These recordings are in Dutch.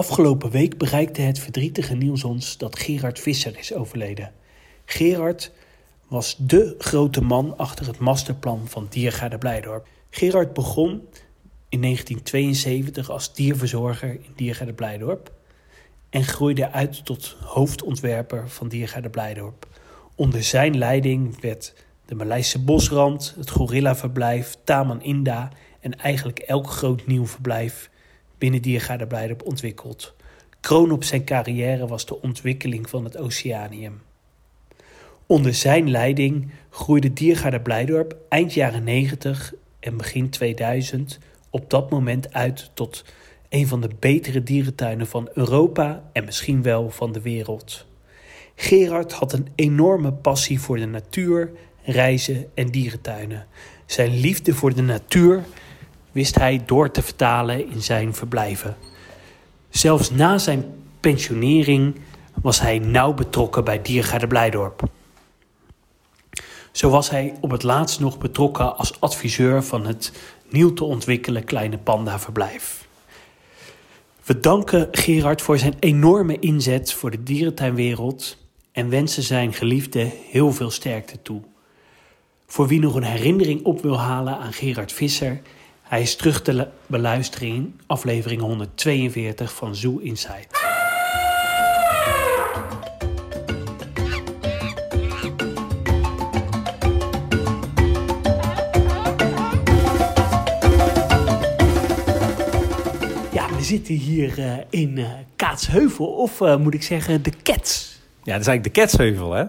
Afgelopen week bereikte het verdrietige nieuws ons dat Gerard Visser is overleden. Gerard was dé grote man achter het masterplan van Diergaarde Blijdorp. Gerard begon in 1972 als dierverzorger in Diergaarde Blijdorp en groeide uit tot hoofdontwerper van Diergaarde Blijdorp. Onder zijn leiding werd de Maleise Bosrand, het Gorillaverblijf, Taman Inda en eigenlijk elk groot nieuw verblijf binnen Diergaarde Blijdorp ontwikkeld. Kroon op zijn carrière was de ontwikkeling van het Oceanium. Onder zijn leiding groeide Diergaarde Blijdorp eind jaren 90 en begin 2000 op dat moment uit tot een van de betere dierentuinen van Europa en misschien wel van de wereld. Gerard had een enorme passie voor de natuur, reizen en dierentuinen. Zijn liefde voor de natuur wist hij door te vertalen in zijn verblijven. Zelfs na zijn pensionering was hij nauw betrokken bij Diergaarde Blijdorp. Zo was hij op het laatst nog betrokken als adviseur van het nieuw te ontwikkelen kleine panda-verblijf. We danken Gerard voor zijn enorme inzet voor de dierentuinwereld en wensen zijn geliefde heel veel sterkte toe. Voor wie nog een herinnering op wil halen aan Gerard Visser, hij is terug te beluisteren in aflevering 142 van Zoo Inside. we zitten hier uh, in uh, Kaatsheuvel, of uh, moet ik zeggen de Kets. Ja, dat is eigenlijk de Ketsheuvel, hè?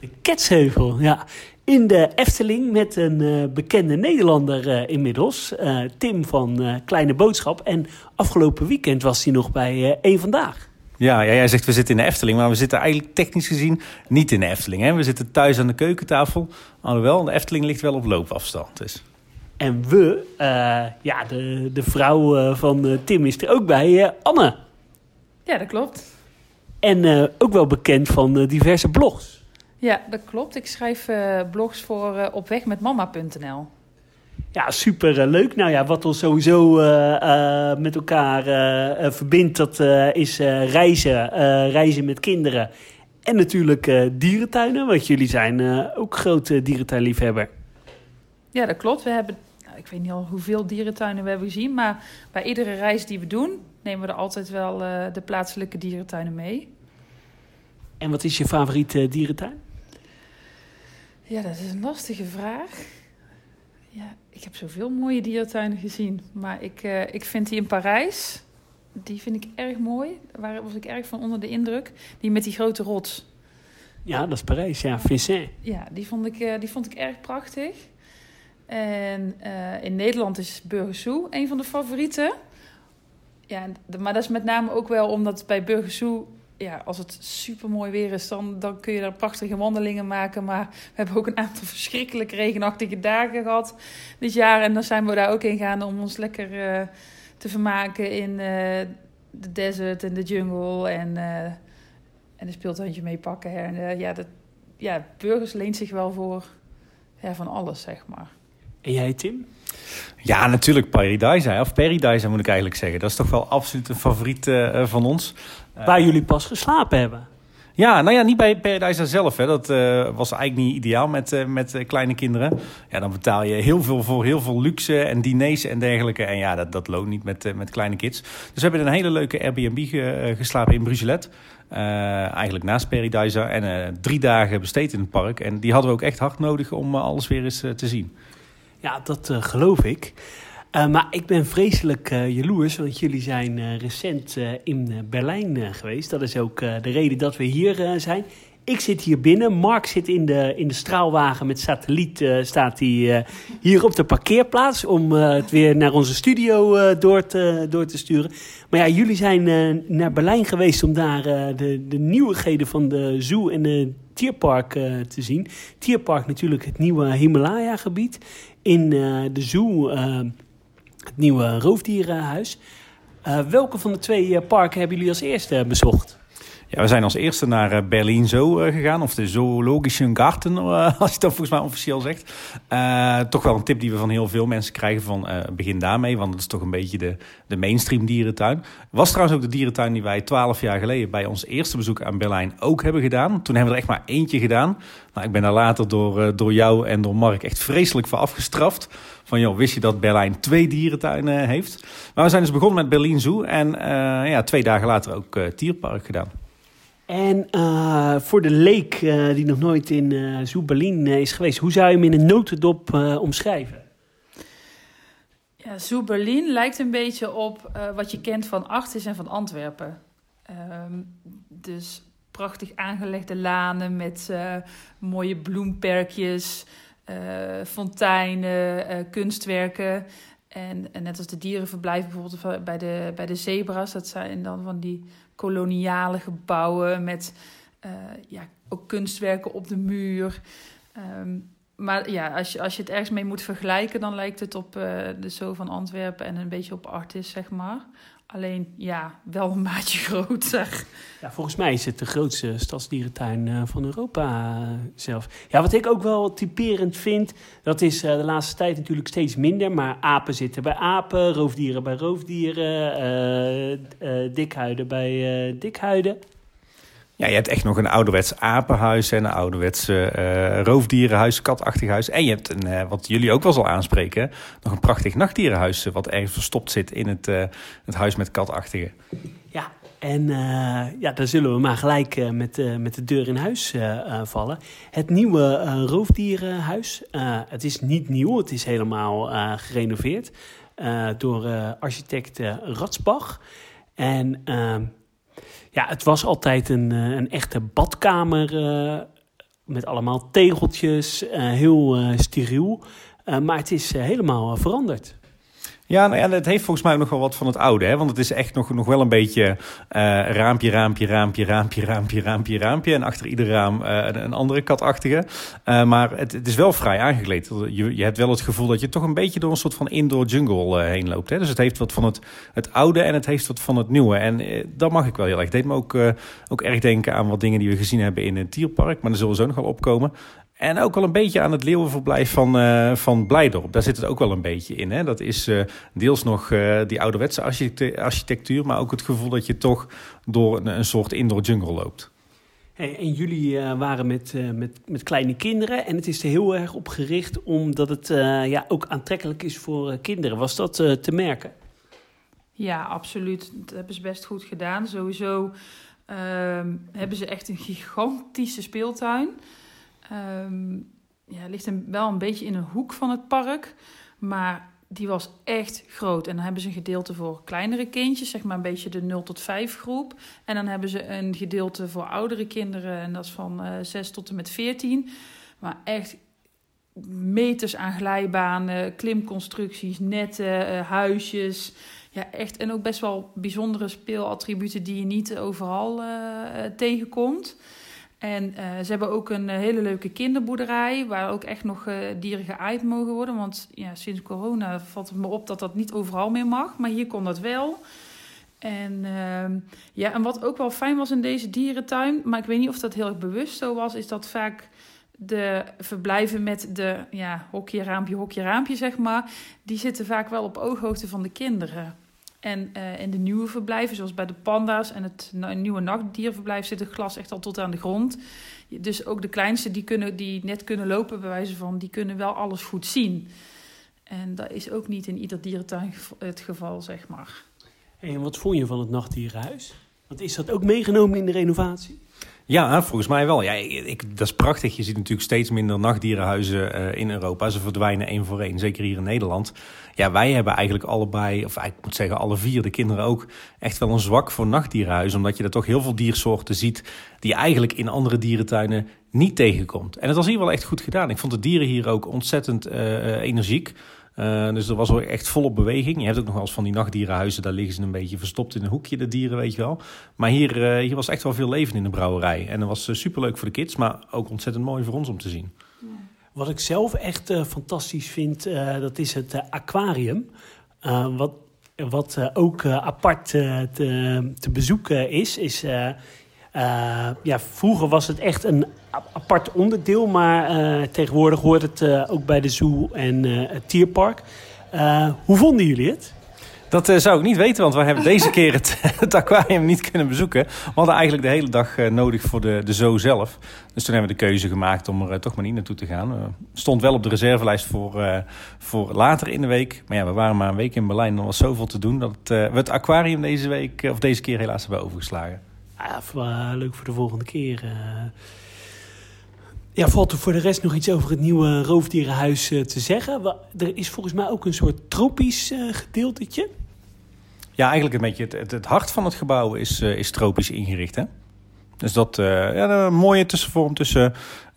De Ketsheuvel, ja. In de Efteling met een bekende Nederlander inmiddels, Tim van Kleine Boodschap. En afgelopen weekend was hij nog bij één Vandaag. Ja, ja, jij zegt we zitten in de Efteling, maar we zitten eigenlijk technisch gezien niet in de Efteling. Hè? We zitten thuis aan de keukentafel, alhoewel de Efteling ligt wel op loopafstand. Dus. En we, uh, ja, de, de vrouw uh, van uh, Tim is er ook bij, Anne. Ja, dat klopt. En ook wel bekend van diverse blogs. Ja, dat klopt. Ik schrijf blogs voor opwegmetmama.nl. Ja, super leuk. Nou ja, wat ons sowieso met elkaar verbindt, dat is reizen. reizen met kinderen. En natuurlijk dierentuinen, want jullie zijn ook grote dierentuinliefhebber. Ja, dat klopt. We hebben ik weet niet al hoeveel dierentuinen we hebben gezien. Maar bij iedere reis die we doen, nemen we er altijd wel uh, de plaatselijke dierentuinen mee. En wat is je favoriete dierentuin? Ja, dat is een lastige vraag. Ja, ik heb zoveel mooie dierentuinen gezien. Maar ik, uh, ik vind die in Parijs, die vind ik erg mooi. Daar was ik erg van onder de indruk. Die met die grote rots. Ja, dat is Parijs, ja, Vincent. Ja, die vond ik, uh, die vond ik erg prachtig. En uh, in Nederland is Burgersoe een van de favorieten. Ja, maar dat is met name ook wel omdat bij Burgersoe, ja, als het super mooi weer is, dan, dan kun je daar prachtige wandelingen maken. Maar we hebben ook een aantal verschrikkelijk regenachtige dagen gehad dit jaar. En dan zijn we daar ook in gegaan om ons lekker uh, te vermaken in uh, de desert en de jungle. En, en een speeltuintje meepakken. En ja, dat, ja, Burgers leent zich wel voor ja, van alles, zeg maar. En jij, Tim? Ja, natuurlijk Paradise. Of Paradise moet ik eigenlijk zeggen. Dat is toch wel absoluut een favoriet uh, van ons. Waar jullie pas geslapen hebben. Ja, nou ja, niet bij Paradise zelf. Hè. Dat uh, was eigenlijk niet ideaal met, uh, met kleine kinderen. Ja, dan betaal je heel veel voor heel veel luxe en diners en dergelijke. En ja, dat, dat loont niet met, met kleine kids. Dus we hebben een hele leuke Airbnb ge, geslapen in Brugelet. eigenlijk naast Paradise. En drie dagen besteed in het park. En die hadden we ook echt hard nodig om alles weer eens te zien. Ja, dat geloof ik. Uh, maar ik ben vreselijk uh, jaloers, want jullie zijn recent in Berlijn geweest. Dat is ook de reden dat we hier zijn. Ik zit hier binnen. Mark zit in de, in de straalwagen met satelliet. staat hij hier op de parkeerplaats om het weer naar onze studio door, te, door te sturen. Maar ja, jullie zijn naar Berlijn geweest om daar de, de nieuwigheden van de zoo en de tierpark te zien. Tierpark natuurlijk het nieuwe Himalaya-gebied in de zoo, uh, het nieuwe roofdierenhuis. Uh, welke van de twee parken hebben jullie als eerste bezocht? We zijn als eerste naar uh, Berlin Zoo uh, gegaan, of de Zoologische Garten, uh, als je dat volgens mij officieel zegt. toch wel een tip die we van heel veel mensen krijgen van begin daarmee, want het is toch een beetje de, de mainstream dierentuin. Was trouwens ook de dierentuin die wij twaalf jaar geleden bij ons eerste bezoek aan Berlijn ook hebben gedaan. Toen hebben we er echt maar eentje gedaan. Nou, ik ben daar later door, door jou en door Mark echt vreselijk voor afgestraft. Van joh, wist je dat Berlijn twee dierentuinen heeft? Maar we zijn dus begonnen met Berlin Zoo en ja, twee dagen later ook Tierpark gedaan. En uh, voor de leek uh, die nog nooit in uh, is geweest, hoe zou je hem in een notendop omschrijven? Ja, Zoo Berlin lijkt een beetje op wat je kent van Artis en van Antwerpen. Um, dus prachtig aangelegde lanen met mooie bloemperkjes, fonteinen, kunstwerken. En, en, net als de dierenverblijven bijvoorbeeld bij de, bij de zebra's, dat zijn dan van die koloniale gebouwen met uh, ja, ook kunstwerken op de muur. Um, maar ja, als je, als je het ergens mee moet vergelijken, dan lijkt het op uh, de Zoo van Antwerpen en een beetje op Artis, zeg maar. Alleen ja, wel een maatje groter. Ja, volgens mij is het de grootste stadsdierentuin uh, van Europa uh, zelf. Ja, wat ik ook wel typerend vind, dat is uh, de laatste tijd natuurlijk steeds minder. Maar apen zitten bij apen, roofdieren bij roofdieren, dikhuiden bij dikhuiden. Ja, je hebt echt nog een ouderwets apenhuis en een ouderwets uh, roofdierenhuis, katachtig huis. En je hebt, een, uh, wat jullie ook wel zal aanspreken, nog een prachtig nachtdierenhuis... wat ergens verstopt zit in het, het huis met katachtige. Ja, en ja, daar zullen we maar gelijk met, met de deur in huis vallen. Het nieuwe roofdierenhuis, het is niet nieuw, het is helemaal gerenoveerd... door architect Ratsbach. En ehm, ja, het was altijd een, eh, een echte badkamer uh, met allemaal tegeltjes, uh, heel steriel. maar het is helemaal veranderd. Ja, nou ja, het heeft volgens mij nog wel wat van het oude. Hè? Want het is echt nog, nog wel een beetje uh, raampje, raampje, raampje, raampje, raampje, raampje, raampje. En achter ieder raam uh, een, een, andere katachtige. Uh, maar het, het, is wel vrij aangekleed. Je, je hebt wel het gevoel dat je toch een beetje door een soort van indoor jungle heen loopt. Hè? Dus het heeft wat van het, het oude en het heeft wat van het nieuwe. En dat mag ik wel heel erg. Het deed me ook, ook erg denken aan wat dingen die we gezien hebben in het dierpark. Maar daar zullen we zo nog wel opkomen. En ook wel een beetje aan het leeuwenverblijf van, uh, van Blijdorp. Daar zit het ook wel een beetje in. Hè? Dat is uh, deels nog uh, die ouderwetse architectuur, maar ook het gevoel dat je toch door een, een soort indoor jungle loopt. Hey, en jullie waren met, met, met kleine kinderen en het is er heel erg op gericht omdat het ja, ook aantrekkelijk is voor kinderen. Was dat te merken? Ja, absoluut. Dat hebben ze best goed gedaan. Sowieso ehm, hebben ze echt een gigantische speeltuin. Um, ja, ligt een, wel een beetje in een hoek van het park. Maar die was echt groot. En dan hebben ze een gedeelte voor kleinere kindjes, zeg maar een beetje de 0 tot 5 groep. En dan hebben ze een gedeelte voor oudere kinderen. En dat is van uh, eh, 6 tot en met 14. Maar echt meters aan glijbanen, klimconstructies, netten, uh, huisjes. Ja, echt. En ook best wel bijzondere speelattributen die je niet overal uh, tegenkomt. En uh, ze hebben ook een uh, hele leuke kinderboerderij, waar ook echt nog uh, dieren geaaid mogen worden. Want ja, sinds corona valt het me op dat dat niet overal meer mag, maar hier kon dat wel. En, ehm, ja, en wat ook wel fijn was in deze dierentuin, maar ik weet niet of dat heel erg bewust zo was, is dat vaak de verblijven met de ja, hokje, raampje, hokje, raampje, zeg maar, die zitten vaak wel op ooghoogte van de kinderen. En uh, in de nieuwe verblijven, zoals bij de panda's en het nieuwe nachtdierverblijf, zit het glas echt al tot aan de grond. Dus ook de kleinste die, kunnen, die net kunnen lopen, bij wijze van, die kunnen wel alles goed zien. En dat is ook niet in ieder dierentuin het geval, zeg maar. en wat vond je van het nachtdierenhuis? Want is dat ook meegenomen in de renovatie? Ja, volgens mij wel. Ja, ik, dat is prachtig. Je ziet natuurlijk steeds minder nachtdierenhuizen uh, in Europa. Ze verdwijnen één voor één, zeker hier in Nederland. Ja, wij hebben eigenlijk allebei, of ik moet zeggen alle vier, de kinderen ook, echt wel een zwak voor nachtdierenhuizen. Omdat je er toch heel veel diersoorten ziet die eigenlijk in andere dierentuinen niet tegenkomt. En het was hier wel echt goed gedaan. Ik vond de dieren hier ook ontzettend uh, energiek. Uh, dus er was ook echt volop beweging. Je hebt ook nog wel eens van die nachtdierenhuizen, daar liggen ze een beetje verstopt in een hoekje, de dieren, weet je wel. Maar hier, uh, hier was echt wel veel leven in de brouwerij. En dat was uh, superleuk voor de kids, maar ook ontzettend mooi voor ons om te zien. Wat ik zelf echt fantastisch vind, dat is het aquarium. wat wat ook apart te, te bezoeken is, is ja, vroeger was het echt een apart onderdeel, maar uh, tegenwoordig hoort het uh, ook bij de zoo en het tierpark. hoe vonden jullie het? Dat zou ik niet weten, want we hebben deze keer het, het, aquarium niet kunnen bezoeken. We hadden eigenlijk de hele dag nodig voor de, de zoo zelf. Dus toen hebben we de keuze gemaakt om er toch maar niet naartoe te gaan. stond wel op de reservelijst voor, voor later in de week. Maar ja, we waren maar een week in Berlijn en er was zoveel te doen... dat we het aquarium deze, week, of deze keer helaas hebben overgeslagen. Ah, leuk voor de volgende keer. Ja, valt er voor de rest nog iets over het nieuwe roofdierenhuis te zeggen? Er is volgens mij ook een soort tropisch gedeeltetje. Ja, eigenlijk een beetje het, het, hart van het gebouw is, uh, is tropisch ingericht. Hè? Dus dat uh, ja, een mooie tussenvorm tussen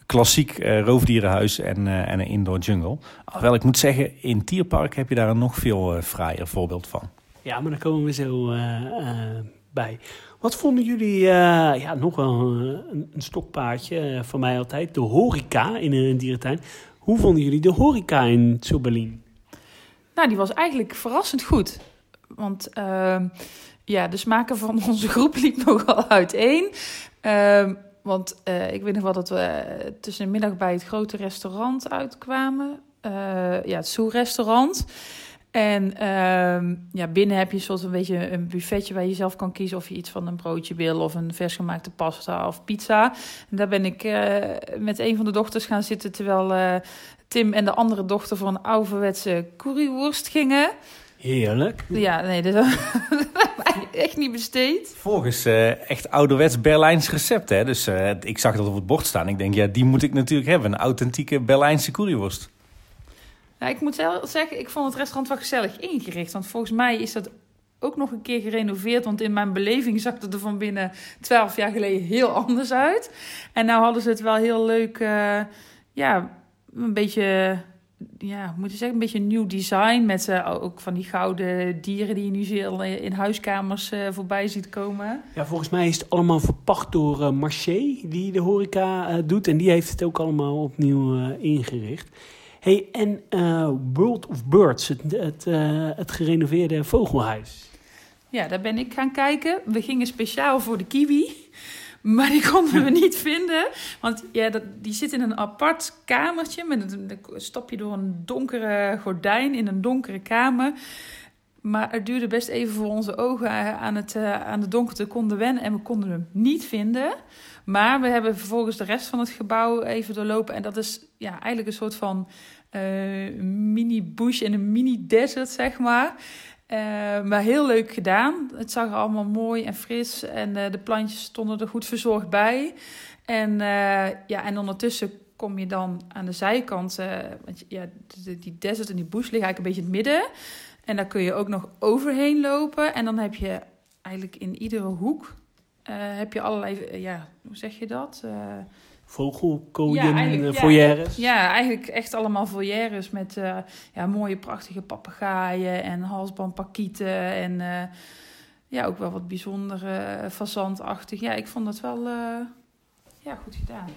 klassiek uh, roofdierenhuis en, en een indoor jungle. Alhoewel ik moet zeggen, in Tierpark heb je daar een nog veel fraaier voorbeeld van. Ja, maar daar komen we zo bij. Wat vonden jullie, ja, nog wel een, een stokpaardje van mij altijd, de horeca in een dierentuin. Hoe vonden jullie de horeca in Zoberlin? Nou, die was eigenlijk verrassend goed. Want uh, ja, de smaken van onze groep liep nogal uiteen. Uh, want uh, ik weet nog wel dat we tussen de middag bij het grote restaurant uitkwamen. Uh, ja, het Soe-restaurant. En ehm, ja, binnen heb je soort een beetje een buffetje waar je zelf kan kiezen of je iets van een broodje wil of een versgemaakte pasta of pizza. En daar ben ik uh, met een van de dochters gaan zitten terwijl uh, Tim en de andere dochter voor een ouderwetse curryworst gingen. Heerlijk. Ja, nee, dat echt niet besteed. Volgens uh, echt ouderwets Berlijns recept, hè. Dus ik zag dat op het bord staan. Ik denk, ja, die moet ik natuurlijk hebben. Een authentieke Berlijnse curryworst. Nou, ik moet zeggen, ik vond het restaurant wel gezellig ingericht. Want volgens mij is dat ook nog een keer gerenoveerd. Want in mijn beleving zag het er van binnen twaalf jaar geleden heel anders uit. En nou hadden ze het wel heel leuk, uh, ja, een beetje ja, moet je zeggen, een beetje nieuw design. Met uh, ook van die gouden dieren die je nu heel in huiskamers voorbij ziet komen. Ja, volgens mij is het allemaal verpacht door Marché, die de horeca doet. En die heeft het ook allemaal opnieuw ingericht. Hey, en World of Birds, het, het, het gerenoveerde vogelhuis. Ja, daar ben ik gaan kijken. We gingen speciaal voor de kiwi. Maar die konden we niet vinden. Want ja, dat, die zit in een apart kamertje. Met een, dan stap je door een donkere gordijn in een donkere kamer. Maar het duurde best even voor onze ogen aan, het, uh, aan de donkerte konden wennen. En we konden hem niet vinden. Maar we hebben vervolgens de rest van het gebouw even doorlopen. En dat is ja, eigenlijk een soort van uh, mini-bush en een mini-desert, zeg maar. Uh, maar heel leuk gedaan. Het zag er allemaal mooi en fris. En uh, de plantjes stonden er goed verzorgd bij. En, ja, en ondertussen kom je dan aan de zijkant. want ja, die desert en die bush liggen eigenlijk een beetje in het midden. En daar kun je ook nog overheen lopen. En dan heb je eigenlijk in iedere hoek... heb je allerlei... ja, hoe zeg je dat? vogelkooien, ja, foyeres? Ja, ja, eigenlijk echt allemaal foyeres met uh, ja, mooie prachtige papegaaien en halsbandpakieten en uh, ja, ook wel wat bijzondere fazantachtig. Ja, ik vond dat wel ja, goed gedaan.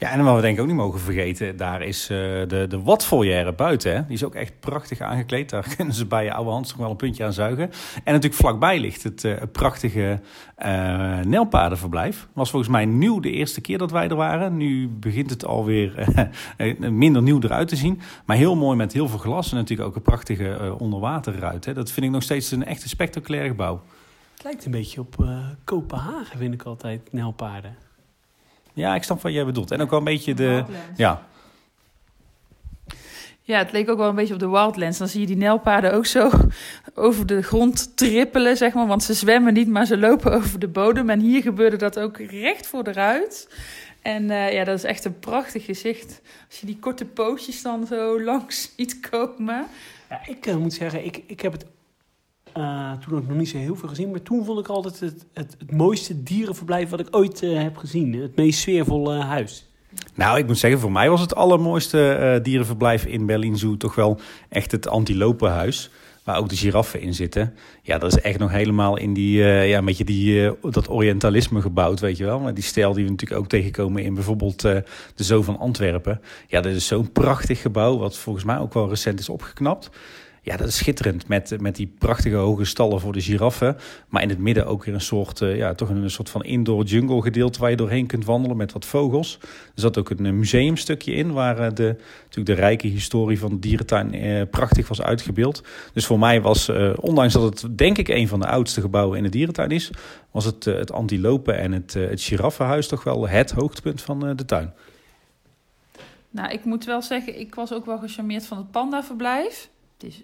Ja, en wat we denk ik ook niet mogen vergeten, daar is uh, de, de watfoyer buiten. Hè? Die is ook echt prachtig aangekleed. Daar kunnen ze bij je oude hand nog wel een puntje aan zuigen. En natuurlijk vlakbij ligt het uh, prachtige uh, was volgens mij nieuw de eerste keer dat wij er waren. Nu begint het alweer minder nieuw eruit te zien. Maar heel mooi met heel veel glas en natuurlijk ook een prachtige onderwaterruit. Hè? Dat vind ik nog steeds een echte spectaculair gebouw. Het lijkt een beetje op Kopenhagen, vind ik altijd, Nelpaarden. Ja, ik snap wat jij bedoelt. En ook wel een beetje de. Ja. Ja, het leek ook wel een beetje op de Wildlands. Dan zie je die nelpaarden ook zo over de grond trippelen, zeg maar. Want ze zwemmen niet, maar ze lopen over de bodem. En hier gebeurde dat ook recht voor de ruit. En uh, ja, dat is echt een prachtig gezicht. Als je die korte pootjes dan zo langs ziet komen. Ja, ik uh, moet zeggen, ik, ik heb het uh, toen ook nog niet zo heel veel gezien. Maar toen vond ik altijd het, het, het mooiste dierenverblijf wat ik ooit uh, heb gezien. Het meest sfeervolle huis. Nou, ik moet zeggen, voor mij was het allermooiste dierenverblijf in Berlin Zoo toch wel echt het antilopenhuis. Waar ook de giraffen in zitten. Ja, dat is echt nog helemaal in die, ja, met je die, dat orientalisme gebouwd, weet je wel. Maar die stijl die we natuurlijk ook tegenkomen in bijvoorbeeld de Zoo van Antwerpen. Ja, dat is zo'n prachtig gebouw, wat volgens mij ook wel recent is opgeknapt. Ja, dat is schitterend. Met, met die prachtige hoge stallen voor de giraffen. Maar in het midden ook weer een soort, uh, ja, toch een soort van indoor jungle gedeelte waar je doorheen kunt wandelen met wat vogels. Er zat ook een museumstukje in waar de, natuurlijk de rijke historie van de dierentuin eh, prachtig was uitgebeeld. Dus voor mij was, ondanks dat het denk ik een van de oudste gebouwen in de dierentuin is, was het, het antilopen en het, het giraffenhuis toch wel het hoogtepunt van de tuin. Nou, ik moet wel zeggen, ik was ook wel gecharmeerd van het pandaverblijf. Het is,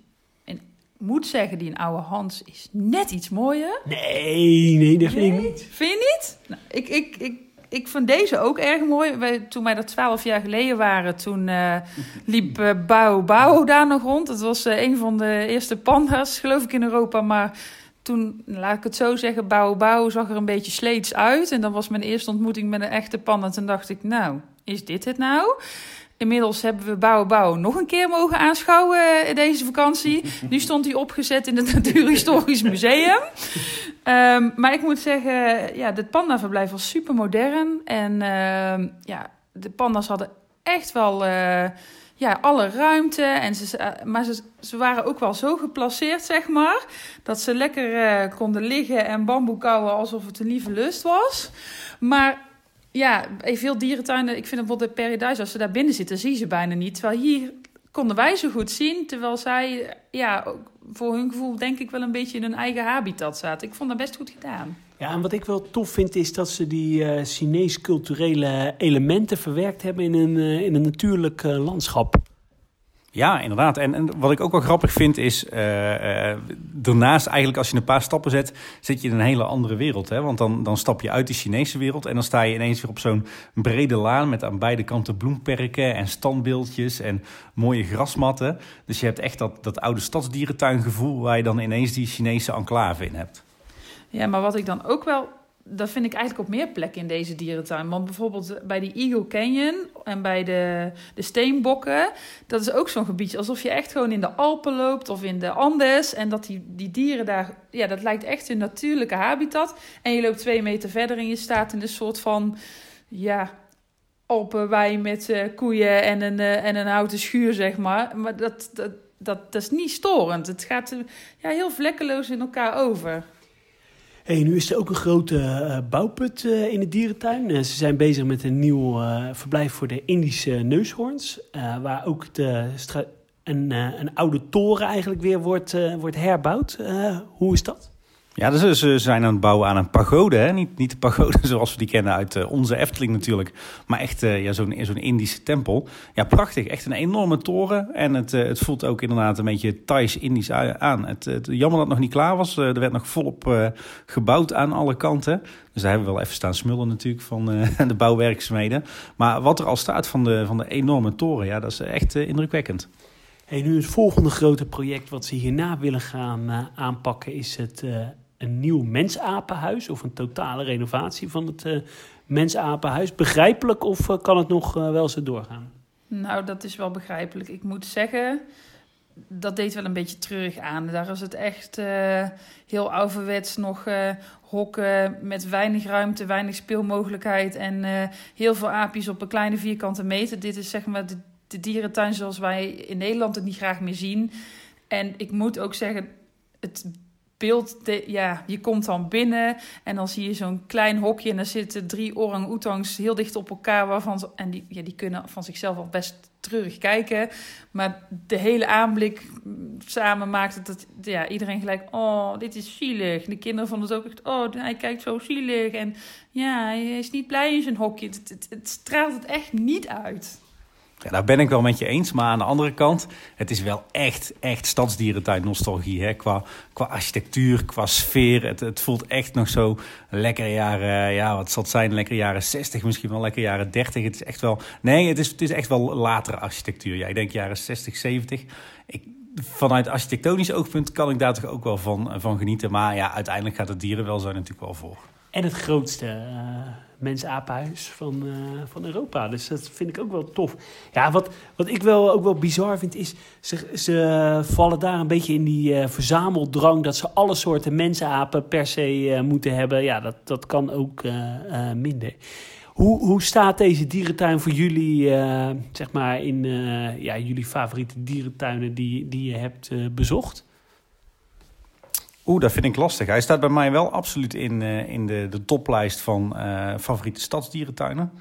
moet zeggen, die een oude Hans is net iets mooier. Nee, nee, dat vind ik niet. Vind je niet? Nou, ik, ik, ik, ik vond deze ook erg mooi. Wij, toen wij er twaalf jaar geleden waren, toen uh, liep uh, Bauw Bauw daar nog rond. Het was uh, een van de eerste panda's, geloof ik, in Europa. Maar toen, laat ik het zo zeggen, Bauw Bauw zag er een beetje sleets uit. En dat was mijn eerste ontmoeting met een echte panda. Toen dacht ik, nou, is dit het nou? Inmiddels hebben we Bouw Bouw nog een keer mogen aanschouwen uh, deze vakantie. Nu stond hij opgezet in het Natuurhistorisch Museum. Um, maar ik moet zeggen, ja, het pandaverblijf was super modern. En uh, ja, de panda's hadden echt wel uh, ja, alle ruimte. En ze, uh, maar ze, ze waren ook wel zo geplaceerd, zeg maar. Dat ze lekker konden liggen en bamboe kouwen alsof het een lieve lust was. Maar ja, veel dierentuinen, ik vind bijvoorbeeld de Paradise, als ze daar binnen zitten, zie je ze bijna niet. Terwijl hier konden wij ze goed zien, terwijl zij, ja, voor hun gevoel denk ik wel een beetje in hun eigen habitat zaten. Ik vond dat best goed gedaan. Ja, en wat ik wel tof vind is dat ze die uh, Chinees culturele elementen verwerkt hebben in een, uh, in een natuurlijk landschap. Ja, inderdaad. En, en, wat ik ook wel grappig vind is, uh, uh, daarnaast eigenlijk als je een paar stappen zet, zit je in een hele andere wereld. Hè? Want dan, dan stap je uit die Chinese wereld en dan sta je ineens weer op zo'n brede laan met aan beide kanten bloemperken en standbeeldjes en mooie grasmatten. Dus je hebt echt dat, dat oude stadsdierentuingevoel waar je dan ineens die Chinese enclave in hebt. Ja, maar wat ik dan ook wel dat vind ik eigenlijk op meer plekken in deze dierentuin. Want bijvoorbeeld bij die Eagle Canyon en bij de, de Steenbokken... dat is ook zo'n gebiedje alsof je echt gewoon in de Alpen loopt of in de Andes... en dat die, die dieren daar... Ja, dat lijkt echt hun natuurlijke habitat. En je loopt twee meter verder en je staat in een soort van... ja, Alpenwei met uh, koeien en een, uh, en een houten schuur, zeg maar. Maar dat, dat, dat, is niet storend. Het gaat uh, ja, heel vlekkeloos in elkaar over. Hey, nu is er ook een grote uh, bouwput uh, in de dierentuin. Uh, ze zijn bezig met een nieuw verblijf voor de Indische neushoorns. waar ook de een, een oude toren eigenlijk weer wordt, wordt herbouwd. hoe is dat? Ja, dus ze zijn aan het bouwen aan een pagode. Hè? Niet, niet de pagode zoals we die kennen uit uh, onze Efteling natuurlijk. Maar echt uh, ja, zo'n Indische tempel. Ja, prachtig. Echt een enorme toren. En het, het voelt ook inderdaad een beetje Thais-Indisch aan. Het, het, jammer dat het nog niet klaar was. er werd nog volop gebouwd aan alle kanten. Dus daar hebben we wel even staan smullen natuurlijk van de bouwwerkzaamheden. Maar wat er al staat van de, van de enorme toren, ja, dat is echt indrukwekkend. Hey, nu het volgende grote project wat ze hierna willen gaan aanpakken is het een nieuw mensapenhuis of een totale renovatie van het uh, mensapenhuis. Begrijpelijk of uh, kan het nog uh, wel zo doorgaan? Nou, dat is wel begrijpelijk. Ik moet zeggen, dat deed wel een beetje terug aan. Daar is het echt heel ouderwets nog hokken met weinig ruimte, weinig speelmogelijkheid en heel veel aapjes op een kleine vierkante meter. Dit is zeg maar de, de dierentuin zoals wij in Nederland het niet graag meer zien. En ik moet ook zeggen, het beeld, ja, je komt dan binnen en dan zie je zo'n klein hokje en dan zitten drie orang-oetangs heel dicht op elkaar, waarvan en die, ja, die kunnen van zichzelf al best treurig kijken, maar de hele aanblik samen maakt het dat ja, iedereen gelijk, oh, dit is zielig. De kinderen vonden het ook echt, oh, hij kijkt zo zielig en ja, hij is niet blij in zijn hokje. Het, het straalt het echt niet uit. Ja, daar ben ik wel met je eens. Maar aan de andere kant, het is wel echt, echt stadsdierentuin nostalgie. Hè? Qua, qua architectuur, qua sfeer. Het, het voelt echt nog zo lekker jaren, ja, wat zal het zijn? Lekker jaren 60, misschien wel lekker jaren 30. Het is echt wel, nee, het is, het is echt wel latere architectuur. Ja, ik denk jaren 60, 70. Ik, vanuit architectonisch oogpunt kan ik daar toch ook wel van, van genieten. Maar ja, uiteindelijk gaat het dierenwelzijn natuurlijk wel voor. En het grootste uh, mensapenhuis van, uh, van Europa. Dus dat vind ik ook wel tof. Ja, wat, wat ik wel, ook wel bizar vind is... Ze, ze vallen daar een beetje in die uh, verzameldrang... dat ze alle soorten mensapen per se moeten hebben. Ja, dat, dat kan ook minder. Hoe, hoe staat deze dierentuin voor jullie, zeg maar, in ja, jullie favoriete dierentuinen die, die je hebt bezocht? Oeh, dat vind ik lastig. Hij staat bij mij wel absoluut in, in de, de toplijst van favoriete stadsdierentuinen.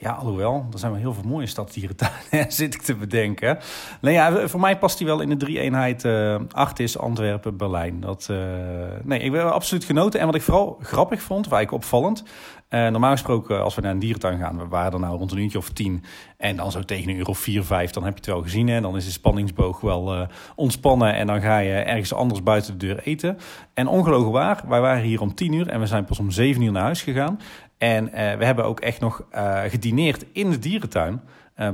Ja, alhoewel, er zijn wel heel veel mooie stadsdierentuinen, zit ik te bedenken. Nee, ja, voor mij past hij wel in de drie-eenheid uh, Artis, Antwerpen, Berlijn. Dat, uh, nee, ik ben absoluut genoten. En wat ik vooral grappig vond, waar ik opvallend... Uh, normaal gesproken, als we naar een dierentuin gaan, we waren er nou rond een uurtje of tien. En dan zo tegen een uur of vier, vijf, dan heb je het wel gezien. En dan is de spanningsboog wel uh, ontspannen. En dan ga je ergens anders buiten de deur eten. En ongelogen waar, wij waren hier om tien uur en we zijn pas om zeven uur naar huis gegaan. En we hebben ook echt nog gedineerd in de dierentuin.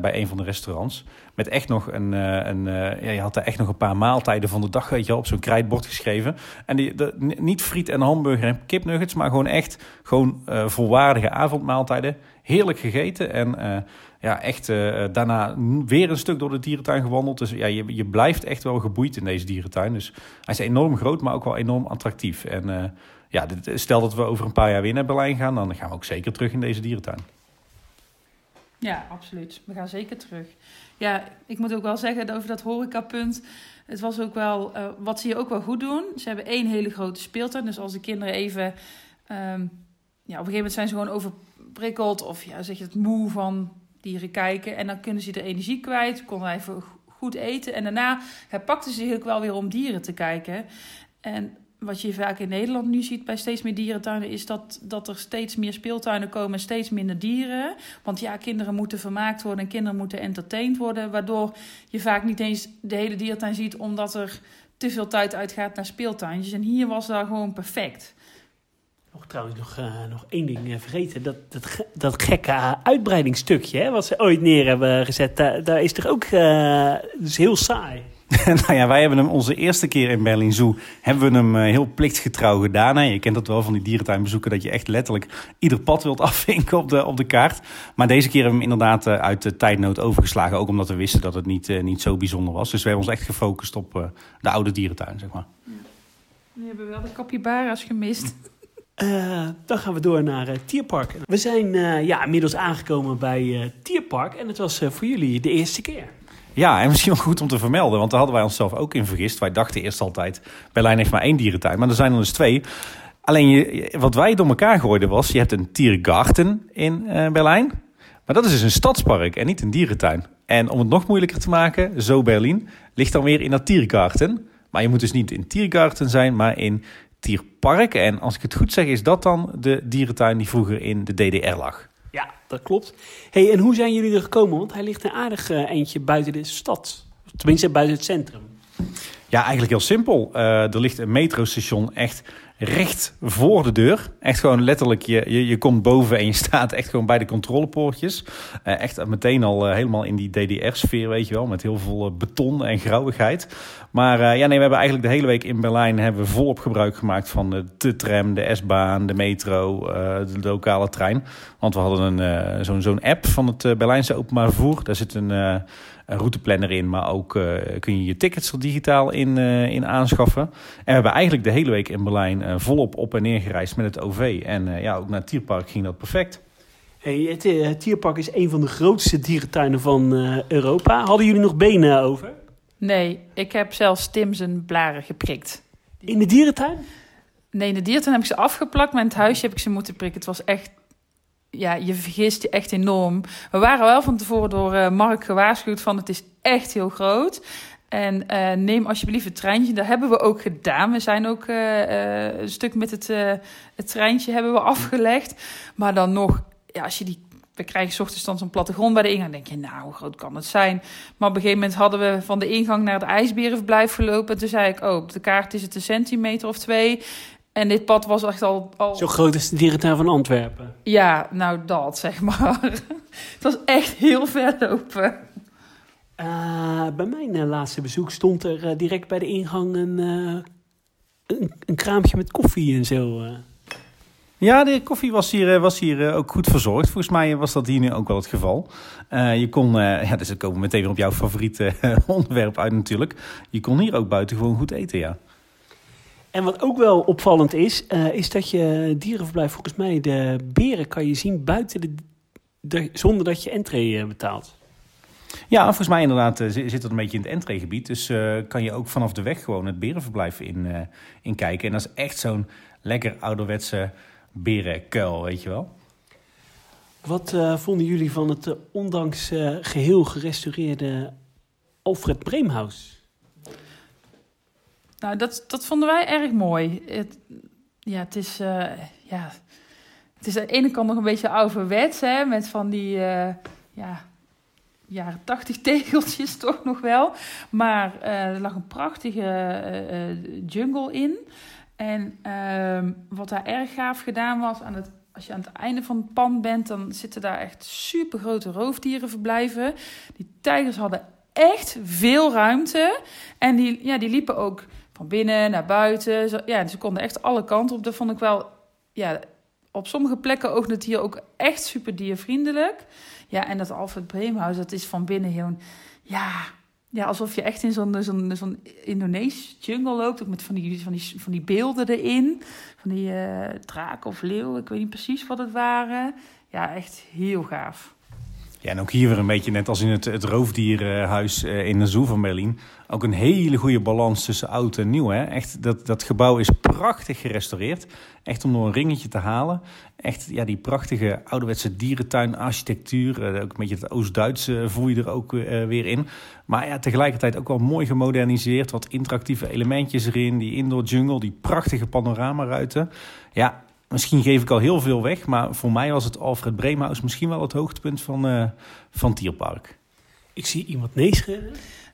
Bij een van de restaurants. Met echt nog een. een ja, je had daar echt nog een paar maaltijden van de dag weet je, op zo'n krijtbord geschreven. En die, niet friet en hamburger en kipnuggets, maar gewoon echt gewoon, volwaardige avondmaaltijden. Heerlijk gegeten. En ja, echt daarna weer een stuk door de dierentuin gewandeld. Dus ja, je, je blijft echt wel geboeid in deze dierentuin. Dus hij is enorm groot, maar ook wel enorm attractief. En ja, stel dat we over een paar jaar weer naar Berlijn gaan, dan gaan we ook zeker terug in deze dierentuin. Ja, absoluut. We gaan zeker terug. Ja, ik moet ook wel zeggen over dat horecapunt. Het was ook wel, uh, wat ze hier ook wel goed doen. Ze hebben één hele grote speeltuin. Dus als de kinderen even, um, ja, op een gegeven moment zijn ze gewoon overprikkeld. Of ja, zeg je het moe van dieren kijken. En dan kunnen ze de energie kwijt. Konden even goed eten. En daarna herpakten ze zich ook wel weer om dieren te kijken. En wat je vaak in Nederland nu ziet bij steeds meer dierentuinen, is dat, dat er steeds meer speeltuinen komen en steeds minder dieren. Want ja, kinderen moeten vermaakt worden en kinderen moeten entertained worden. Waardoor je vaak niet eens de hele dierentuin ziet, omdat er te veel tijd uitgaat naar speeltuintjes. En hier was dat gewoon perfect. Nog trouwens nog, uh, nog één ding uh, vergeten. Dat, dat, dat gekke uitbreidingsstukje hè, wat ze ooit neer hebben gezet. Daar, daar is toch ook dus heel saai. nou ja, wij hebben hem onze eerste keer in Berlin Zoo... hebben we hem heel plichtgetrouw gedaan. Je kent dat wel van die dierentuinbezoeken... dat je echt letterlijk ieder pad wilt afvinken op de, op de kaart. Maar deze keer hebben we hem inderdaad uit de tijdnood overgeslagen. Ook omdat we wisten dat het niet, niet zo bijzonder was. Dus we hebben ons echt gefocust op de oude dierentuin, zeg maar. Ja. We hebben wel de capybara's gemist. Uh, dan gaan we door naar uh, Tierpark. We zijn uh, ja, inmiddels aangekomen bij Tierpark en het was voor jullie de eerste keer. Ja, en misschien wel goed om te vermelden, want daar hadden wij onszelf ook in vergist. Wij dachten eerst altijd, Berlijn heeft maar één dierentuin, maar er zijn er dus twee. Alleen wat wij door elkaar gooiden was, je hebt een Tiergarten in Berlijn, maar dat is dus een stadspark en niet een dierentuin. En om het nog moeilijker te maken, zo Berlin, ligt dan weer in dat Tiergarten. Maar je moet dus niet in Tiergarten zijn, maar in Tierpark. En als ik het goed zeg, is dat dan de dierentuin die vroeger in de DDR lag. Ja, dat klopt. hey, en hoe zijn jullie er gekomen? Want hij ligt een aardig uh, eentje buiten de stad. Tenminste, buiten het centrum. Ja, eigenlijk heel simpel. Uh, er ligt een metrostation echt recht voor de deur. Echt gewoon letterlijk, je, je, je komt boven en je staat echt gewoon bij de controlepoortjes. Uh, echt meteen al uh, helemaal in die DDR-sfeer, weet je wel. Met heel veel uh, beton en grauwigheid. Maar ja, nee, we hebben eigenlijk de hele week in Berlijn hebben we volop gebruik gemaakt van de, de tram, de S-baan, de metro, de lokale trein. Want we hadden een, zo'n zo'n app van het Berlijnse openbaar vervoer. Daar zit een een routeplanner in, maar ook uh, kun je je tickets er digitaal in, uh, in aanschaffen. En we hebben eigenlijk de hele week in Berlijn uh, volop op en neer gereisd met het OV. En ja, ook naar het Tierpark ging dat perfect. Hey, het, het Tierpark is een van de grootste dierentuinen van Europa. Hadden jullie nog benen over? Nee, ik heb zelfs Tim zijn blaren geprikt. In de dierentuin? Nee, in de dierentuin heb ik ze afgeplakt, maar in het huisje heb ik ze moeten prikken. Het was echt ja, je vergist je echt enorm. We waren wel van tevoren door uh, Mark gewaarschuwd van het is echt heel groot. En uh, neem alsjeblieft het treintje. Dat hebben we ook gedaan. We zijn ook uh, een stuk met het, het treintje hebben we afgelegd. Maar dan nog, ja, als je die we krijgen ochtends dan zo'n plattegrond bij de ingang. Dan denk je, nou, hoe groot kan het zijn? Maar op een gegeven moment hadden we van de ingang naar het ijsberenverblijf gelopen. Toen zei ik, oh, op de kaart is het een centimeter of twee. En dit pad was echt al... al... Zo groot als de dierentuin van Antwerpen. Ja, nou dat zeg maar. het was echt heel ver lopen. Uh, bij mijn uh, laatste bezoek stond er uh, direct bij de ingang een, een, een, kraampje met koffie en zo. Ja, de koffie was hier, was hier ook goed verzorgd. Volgens mij was dat hier nu ook wel het geval. je kon, ja, dus we komen meteen weer op jouw favoriete onderwerp uit natuurlijk. Je kon hier ook buiten gewoon goed eten, ja. En wat ook wel opvallend is, uh, is dat je dierenverblijf, volgens mij, de beren kan je zien buiten de, de zonder dat je entree uh, betaalt. Ja, volgens mij inderdaad uh, zit dat een beetje in het entreegebied. Dus kan je ook vanaf de weg gewoon het berenverblijf in, in kijken. En dat is echt zo'n lekker ouderwetse berenkuil, weet je wel. Wat vonden jullie van het ondanks geheel gerestaureerde Alfred Breemhuis? Nou, dat, dat vonden wij erg mooi. Het, ja, het is, uh, ja, het is aan de ene kant nog een beetje ouderwets, hè, met van die uh, ja, jaren tachtig tegeltjes toch nog wel. Maar uh, er lag een prachtige jungle in. En ehm, wat daar erg gaaf gedaan was, aan het, als je aan het einde van het pand bent, dan zitten daar echt super grote roofdieren verblijven. Die tijgers hadden echt veel ruimte. En die, ja, die liepen ook van binnen naar buiten. Zo, ja, ze konden echt alle kanten op. Dat vond ik wel, ja, op sommige plekken ook het hier ook echt super diervriendelijk. Ja, en dat Alfred Breemhuis, dat is van binnen gewoon, ja, ja alsof je echt in zo'n zo'n zo'n Indonesische jungle loopt. Ook met van die, van die, van die beelden erin. Van die uh, draak of leeuw, ik weet niet precies wat het waren. Ja, echt heel gaaf. Ja, en ook hier weer een beetje net als in het, het roofdierenhuis eh, in de Zoo van Berlin. Ook een hele goede balans tussen oud en nieuw. Hè? Echt, dat, dat gebouw is prachtig gerestaureerd. Echt om door een ringetje te halen. Echt ja, die prachtige ouderwetse dierentuinarchitectuur. Uh, ook een beetje het Oost-Duitse voel je er ook weer in. Maar ja, tegelijkertijd ook wel mooi gemoderniseerd. Wat interactieve elementjes erin. Die indoor jungle, die prachtige panoramaruiten. Ja, Misschien geef ik al heel veel weg, maar voor mij was het Alfred Breemhuis misschien wel het hoogtepunt van, uh, van Tierpark. Ik zie iemand nee.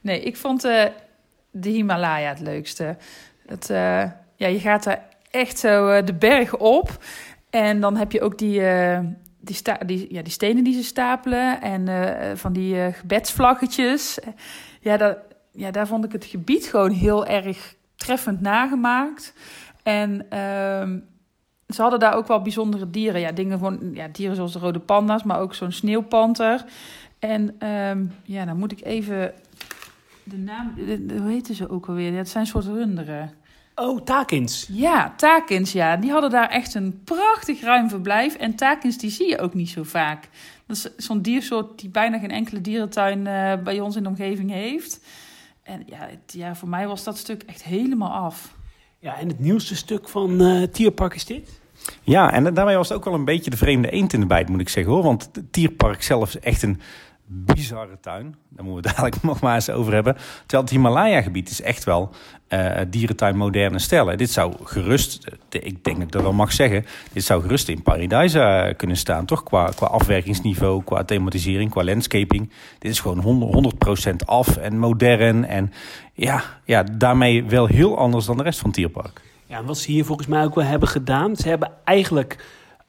Nee, ik vond uh, de Himalaya het leukste. Het, uh, ja, je gaat er echt zo de berg op. En dan heb je ook die, die, sta die, ja, die stenen die ze stapelen. En van die gebedsvlaggetjes. Ja, dat, ja, daar vond ik het gebied gewoon heel erg treffend nagemaakt. En uh, ze hadden daar ook wel bijzondere dieren. Ja, dingen van, ja, dieren zoals de rode panda's, maar ook zo'n sneeuwpanter. En um, ja, dan moet ik even de naam, de, hoe heten ze ook alweer? Ja, het zijn soort runderen. Oh, takins. Ja, takins, ja. Die hadden daar echt een prachtig ruim verblijf. En takins, die zie je ook niet zo vaak. Dat is zo'n diersoort die bijna geen enkele dierentuin uh, bij ons in de omgeving heeft. En ja, het, ja, voor mij was dat stuk echt helemaal af. Ja, en het nieuwste stuk van uh, Tierpark is dit? Ja, en daarmee was het ook wel een beetje de vreemde eend in de bijt, moet ik zeggen hoor. Want het Tierpark zelf is echt een bizarre tuin. Daar moeten we dadelijk nog maar eens over hebben. Terwijl het Himalaya-gebied is echt wel uh, dierentuin moderne stellen. Dit zou gerust, ik denk dat ik dat wel mag zeggen... dit zou gerust in Paradise kunnen staan, toch? Qua, qua afwerkingsniveau, qua thematisering, qua landscaping. Dit is gewoon 100%, af en modern. En ja, ja, daarmee wel heel anders dan de rest van het Tierpark. Ja, wat ze hier volgens mij ook wel hebben gedaan... ze hebben eigenlijk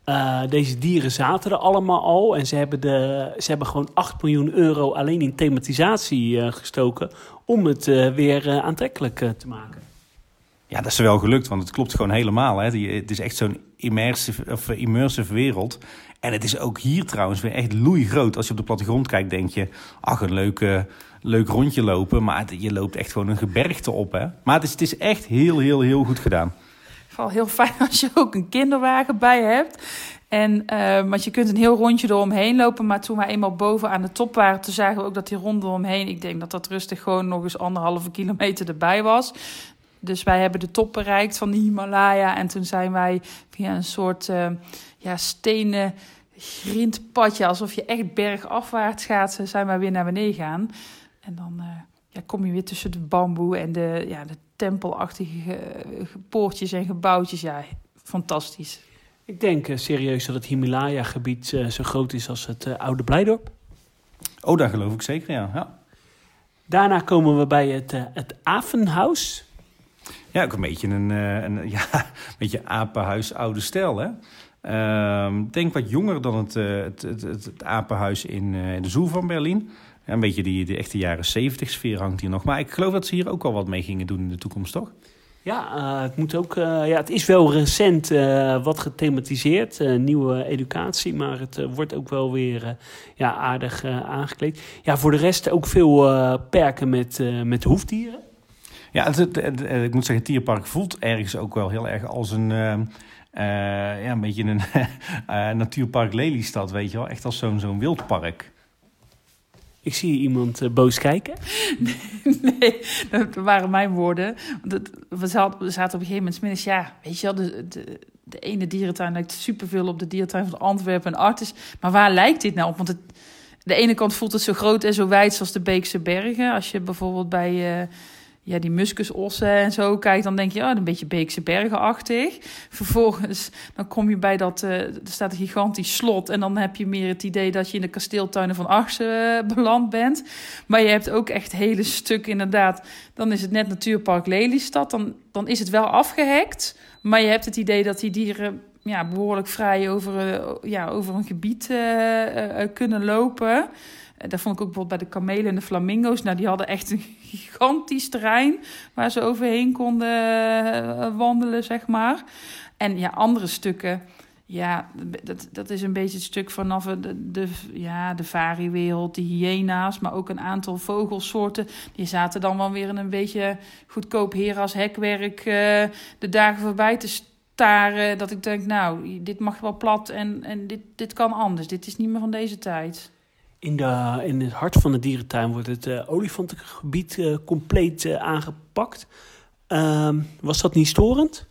uh, deze dieren zaten er allemaal al. En ze hebben, de, ze hebben gewoon 8 miljoen euro alleen in thematisatie uh, gestoken. om het uh, weer aantrekkelijk te maken. Ja, dat is wel gelukt, want het klopt gewoon helemaal. Hè. Het is echt zo'n immersive, of immersive wereld. En het is ook hier trouwens weer echt loeigroot. Als je op de plattegrond kijkt, denk je... ach, een leuke, leuk rondje lopen. Maar je loopt echt gewoon een gebergte op. Hè. Maar het is, het is echt heel, heel, heel goed gedaan vooral heel fijn als je ook een kinderwagen bij hebt. En, uh, want je kunt een heel rondje eromheen lopen. Maar toen we eenmaal boven aan de top waren, toen zagen we ook dat die ronde omheen. Ik denk dat dat rustig gewoon nog eens anderhalve kilometer erbij was. Dus wij hebben de top bereikt van de Himalaya. En toen zijn wij via een soort uh, ja, stenen grindpadje, alsof je echt bergafwaarts gaat, zijn wij weer naar beneden gaan. En dan ja, kom je weer tussen de bamboe en de, ja, de tempelachtige poortjes en gebouwtjes. Ja, fantastisch. Ik denk uh, serieus dat het Himalaya-gebied uh, zo groot is als het uh, oude Blijdorp. Oh, daar geloof ik zeker, ja. ja. Daarna komen we bij het, het Avenhuis. Ja, ook een beetje een, een ja, een beetje apenhuis oude stijl, hè? Uh, denk wat jonger dan het, het, het, het, apenhuis in, in de Zoo van Berlijn een beetje die, die echte jaren 70 sfeer hangt hier nog. Maar ik geloof dat ze hier ook al wat mee gingen doen in de toekomst, toch? Ja, uh, het, moet ook, uh, ja, het is wel recent uh, wat gethematiseerd, nieuwe educatie, maar het wordt ook wel weer ja, aardig aangekleed. Ja, voor de rest ook veel perken met, met hoefdieren. Ja, het, het- het- het- ik moet zeggen, het dierpark voelt ergens ook wel heel erg als een, eh, eh, ja, een beetje een eh, natuurpark Lelystad, weet je wel. Echt als zo'n zo'n wildpark. Ik zie iemand eh, boos kijken. Nee, dat waren mijn woorden. Dat, we, zaten, op een gegeven moment 's middags, ja, weet je wel, de, de, ene dierentuin lijkt superveel op de dierentuin van Antwerpen en Artis. Maar waar lijkt dit nou op? Want de ene kant voelt het zo groot en zo wijd als de Beekse Bergen. Als je bijvoorbeeld bij eh, ja, die muskusossen en zo kijkt, dan denk je, oh, een beetje Beekse Bergen-achtig. Vervolgens, dan kom je bij dat, eh, er staat een gigantisch slot en dan heb je meer het idee dat je in de kasteeltuinen van Arsen eh, beland bent. Maar je hebt ook echt hele stukken inderdaad. Dan is het net Natuurpark Lelystad. Dan, dan is het wel afgehekt. Maar je hebt het idee dat die dieren ja, behoorlijk vrij over, eh, ja, over een gebied kunnen lopen. Daar vond ik ook bijvoorbeeld bij de kamelen en de flamingo's. Nou, die hadden echt een gigantisch terrein waar ze overheen konden eh, wandelen, zeg maar. En ja, andere stukken. Ja, dat, dat is een beetje het stuk vanaf de, de, ja, de variewereld, de hyena's, maar ook een aantal vogelsoorten. Die zaten dan wel weer in een beetje goedkoop heras hekwerk eh, de dagen voorbij te staren. Dat ik denk, nou, dit mag wel plat en, en dit, dit kan anders. Dit is niet meer van deze tijd. In, de, in het hart van de dierentuin wordt het eh, olifantengebied eh, compleet eh, aangepakt. Ehm, was dat niet storend?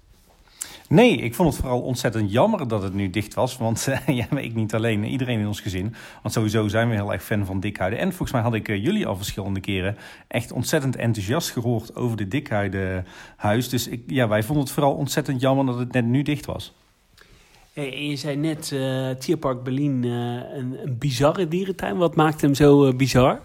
Nee, ik vond het vooral ontzettend jammer dat het nu dicht was. Want ja, ik niet alleen, iedereen in ons gezin. Want sowieso zijn we heel erg fan van dikhuiden. En volgens mij had ik jullie al verschillende keren echt ontzettend enthousiast gehoord over de dikhuidenhuis. Dus ik, ja, wij vonden het vooral ontzettend jammer dat het net nu dicht was. Je zei net, eh Tierpark Berlin, eh, een, een bizarre dierentuin. Wat maakt hem zo eh, bizar?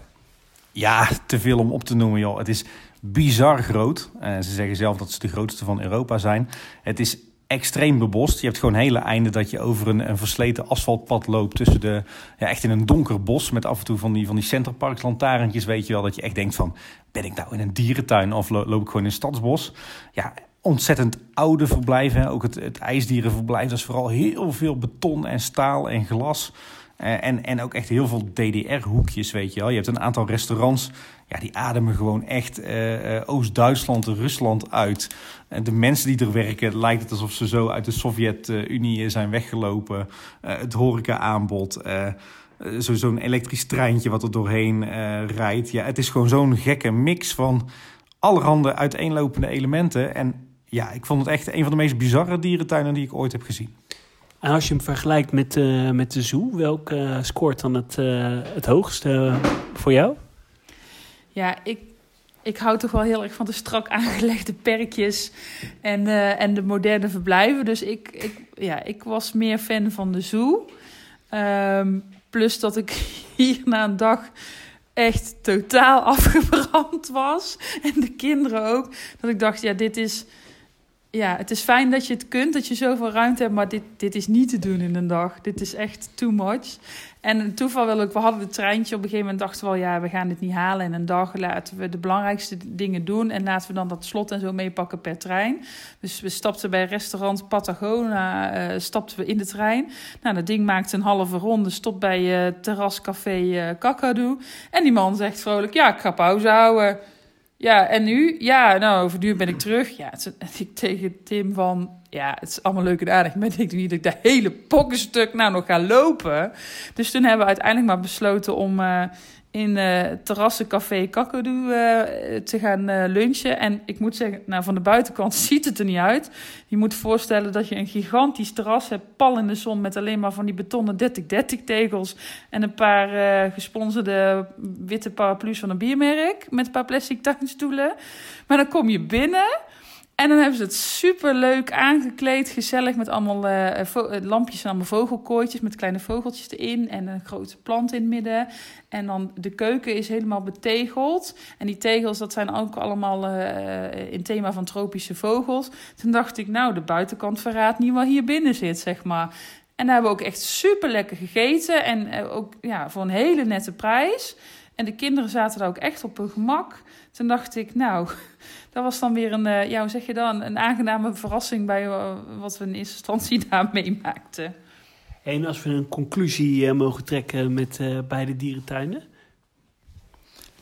Ja, te veel om op te noemen, joh. Het is bizar groot. Ze zeggen zelf dat ze de grootste van Europa zijn. Het is extreem bebost. Je hebt gewoon hele einden dat je over een, versleten asfaltpad loopt tussen de, ja, echt in een donker bos met af en toe van die, van die centerparks lantaarntjes, weet je wel, dat je echt denkt van, ben ik nou in een dierentuin of lo- loop ik gewoon in een stadsbos? Ja, ontzettend oude verblijven. Ook het, het ijsdierenverblijf, dat is vooral heel veel beton en staal en glas. Eh, en, en ook echt heel veel DDR-hoekjes, weet je wel. Je hebt een aantal restaurants, ja, die ademen gewoon echt eh, eh, Oost-Duitsland, Rusland uit. En de mensen die er werken, lijkt het alsof ze zo uit de Sovjet-Unie zijn weggelopen. Het horeca-aanbod, zo, zo'n elektrisch treintje wat er doorheen rijdt. Ja, het is gewoon zo'n gekke mix van allerhande uiteenlopende elementen. En ja, ik vond het echt een van de meest bizarre dierentuinen die ik ooit heb gezien. En als je hem vergelijkt met, eh, met de zoo, welk eh, scoort dan het, eh, het hoogste eh, voor jou? Ja, ik, ik hou toch wel heel erg van de strak aangelegde perkjes en, eh, en de moderne verblijven. Dus ik, ik, ja, ik was meer fan van de zoo. Ehm, plus dat ik hier na een dag echt totaal afgebrand was. En de kinderen ook. Dat ik dacht, ja, dit is... Ja, het is fijn dat je het kunt, dat je zoveel ruimte hebt, maar dit, dit is niet te doen in een dag. Dit is echt too much. En een toeval we hadden het treintje. Op een gegeven moment dachten we wel, ja, we gaan dit niet halen in een dag. Laten we de belangrijkste dingen doen en laten we dan dat slot en zo meepakken per trein. Dus we stapten bij restaurant Patagona, eh, stapten we in de trein. Nou, dat ding maakte een halve ronde, stopt bij eh terrascafé eh Kakadu. En die man zegt vrolijk, ja, ik ga pauze houden. Ja, en nu? Ja, nou, over een uur ben ik terug. Ja, het ik tegen Tim van... Ja, het is allemaal leuk en aardig. Maar ik niet dat ik dat hele pokkenstuk nou nog ga lopen. Dus toen hebben we uiteindelijk maar besloten om eh, in eh terrassencafé Kakadu eh, te gaan eh, lunchen. En ik moet zeggen, nou, van de buitenkant ziet het er niet uit. Je moet voorstellen dat je een gigantisch terras hebt, pal in de zon... met alleen maar van die betonnen 30-30 tegels... en een paar gesponsorde witte paraplu's van een biermerk... met een paar plastic tuinstoelen. Maar dan kom je binnen... En dan hebben ze het super leuk aangekleed, gezellig met allemaal eh, eh, lampjes en allemaal vogelkooitjes met kleine vogeltjes erin en een grote plant in het midden. En dan de keuken is helemaal betegeld. En die tegels, dat zijn ook allemaal eh, in thema van tropische vogels. Toen dacht ik, nou, de buitenkant verraadt niet wat hier binnen zit, zeg maar. En daar hebben we ook echt super lekker gegeten. En ook ja, voor een hele nette prijs. En de kinderen zaten daar ook echt op hun gemak. Toen dacht ik, nou, dat was dan weer een, eh, ja, hoe zeg je dan, een aangename verrassing bij eh, wat we in eerste instantie daar meemaakten. En als we een conclusie eh, mogen trekken met eh, beide dierentuinen?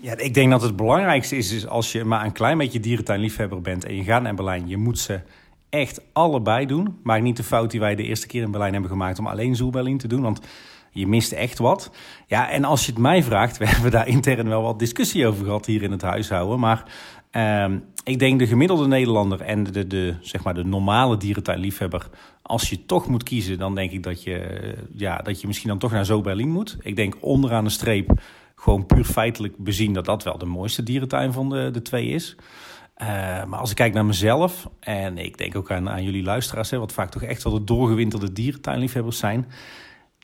Ja, ik denk dat het belangrijkste is, is als je maar een klein beetje dierentuinliefhebber bent en je gaat naar Berlijn, je moet ze echt allebei doen. Maar niet de fout die wij de eerste keer in Berlijn hebben gemaakt om alleen Zoo Berlin te doen, want je mist echt wat. Ja, en als je het mij vraagt, we hebben daar intern wel wat discussie over gehad hier in het huishouden, maar ehm, ik denk de gemiddelde Nederlander en de, de, zeg maar de normale dierentuinliefhebber, als je toch moet kiezen, dan denk ik dat je, ja, dat je misschien dan toch naar Zoo Berlin moet. Ik denk onderaan de streep gewoon puur feitelijk bezien dat dat wel de mooiste dierentuin van de, de twee is. Uh, maar als ik kijk naar mezelf, en ik denk ook aan, aan jullie luisteraars, hè, wat vaak toch echt wel de doorgewinterde dierentuinliefhebbers zijn.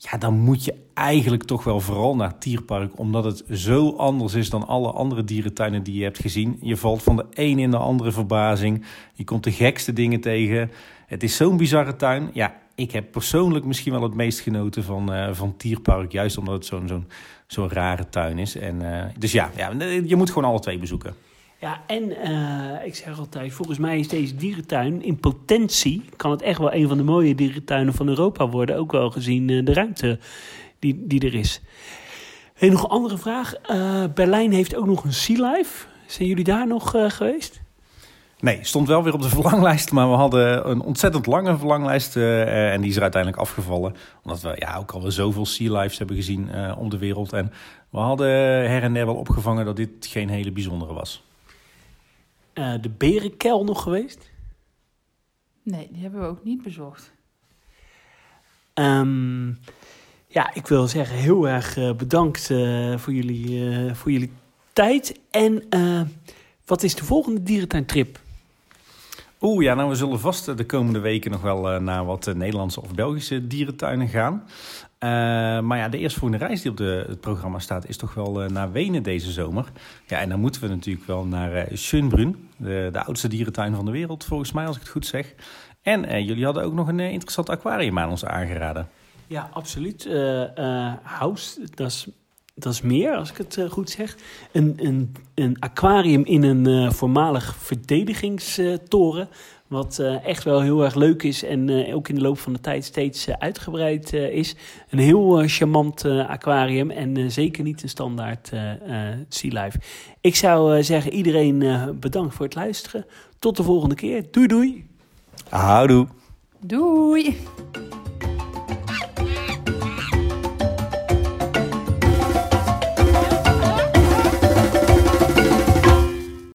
Ja, dan moet je eigenlijk toch wel vooral naar Tierpark, omdat het zo anders is dan alle andere dierentuinen die je hebt gezien. Je valt van de een in de andere verbazing. Je komt de gekste dingen tegen. Het is zo'n bizarre tuin. Ja, ik heb persoonlijk misschien wel het meest genoten van, uh, van Tierpark, juist omdat het zo'n zo'n zo'n rare tuin is. En, uh, dus ja, ja, je moet gewoon alle twee bezoeken. Ja, en uh, ik zeg altijd, volgens mij is deze dierentuin in potentie... kan het echt wel een van de mooie dierentuinen van Europa worden. Ook wel gezien uh, de ruimte die, die er is. Hey, nog een andere vraag. Uh, Berlijn heeft ook nog een Sea Life. Zijn jullie daar nog geweest? Nee, stond wel weer op de verlanglijst, maar we hadden een ontzettend lange verlanglijst en die is er uiteindelijk afgevallen. Omdat we ja, ook alweer zoveel Sea Lives hebben gezien om de wereld. En we hadden her en der wel opgevangen dat dit geen hele bijzondere was. Uh, de Berenkel nog geweest? Nee, die hebben we ook niet bezocht. Um, ja, ik wil zeggen heel erg bedankt voor, jullie, voor jullie tijd. En wat is de volgende dierentuintrip? Oeh, ja, nou we zullen vast de komende weken nog wel uh, naar wat uh, Nederlandse of Belgische dierentuinen gaan. Uh, maar ja, de eerstvolgende reis die op de, het programma staat is toch wel naar Wenen deze zomer. Ja, en dan moeten we natuurlijk wel naar Schönbrunn, de, de, oudste dierentuin van de wereld volgens mij, als ik het goed zeg. En jullie hadden ook nog een interessant aquarium aan ons aangeraden. Ja, absoluut. House, dat is dat is meer, als ik het uh, goed zeg. Een, een, een aquarium in een uh, voormalig verdedigingstoren. Wat uh, echt wel heel erg leuk is en ook in de loop van de tijd steeds uitgebreid is. Een heel charmant aquarium en zeker niet een standaard Sea Life. Ik zou zeggen, iedereen bedankt voor het luisteren. Tot de volgende keer. Doei doei. Houdoe. Doei.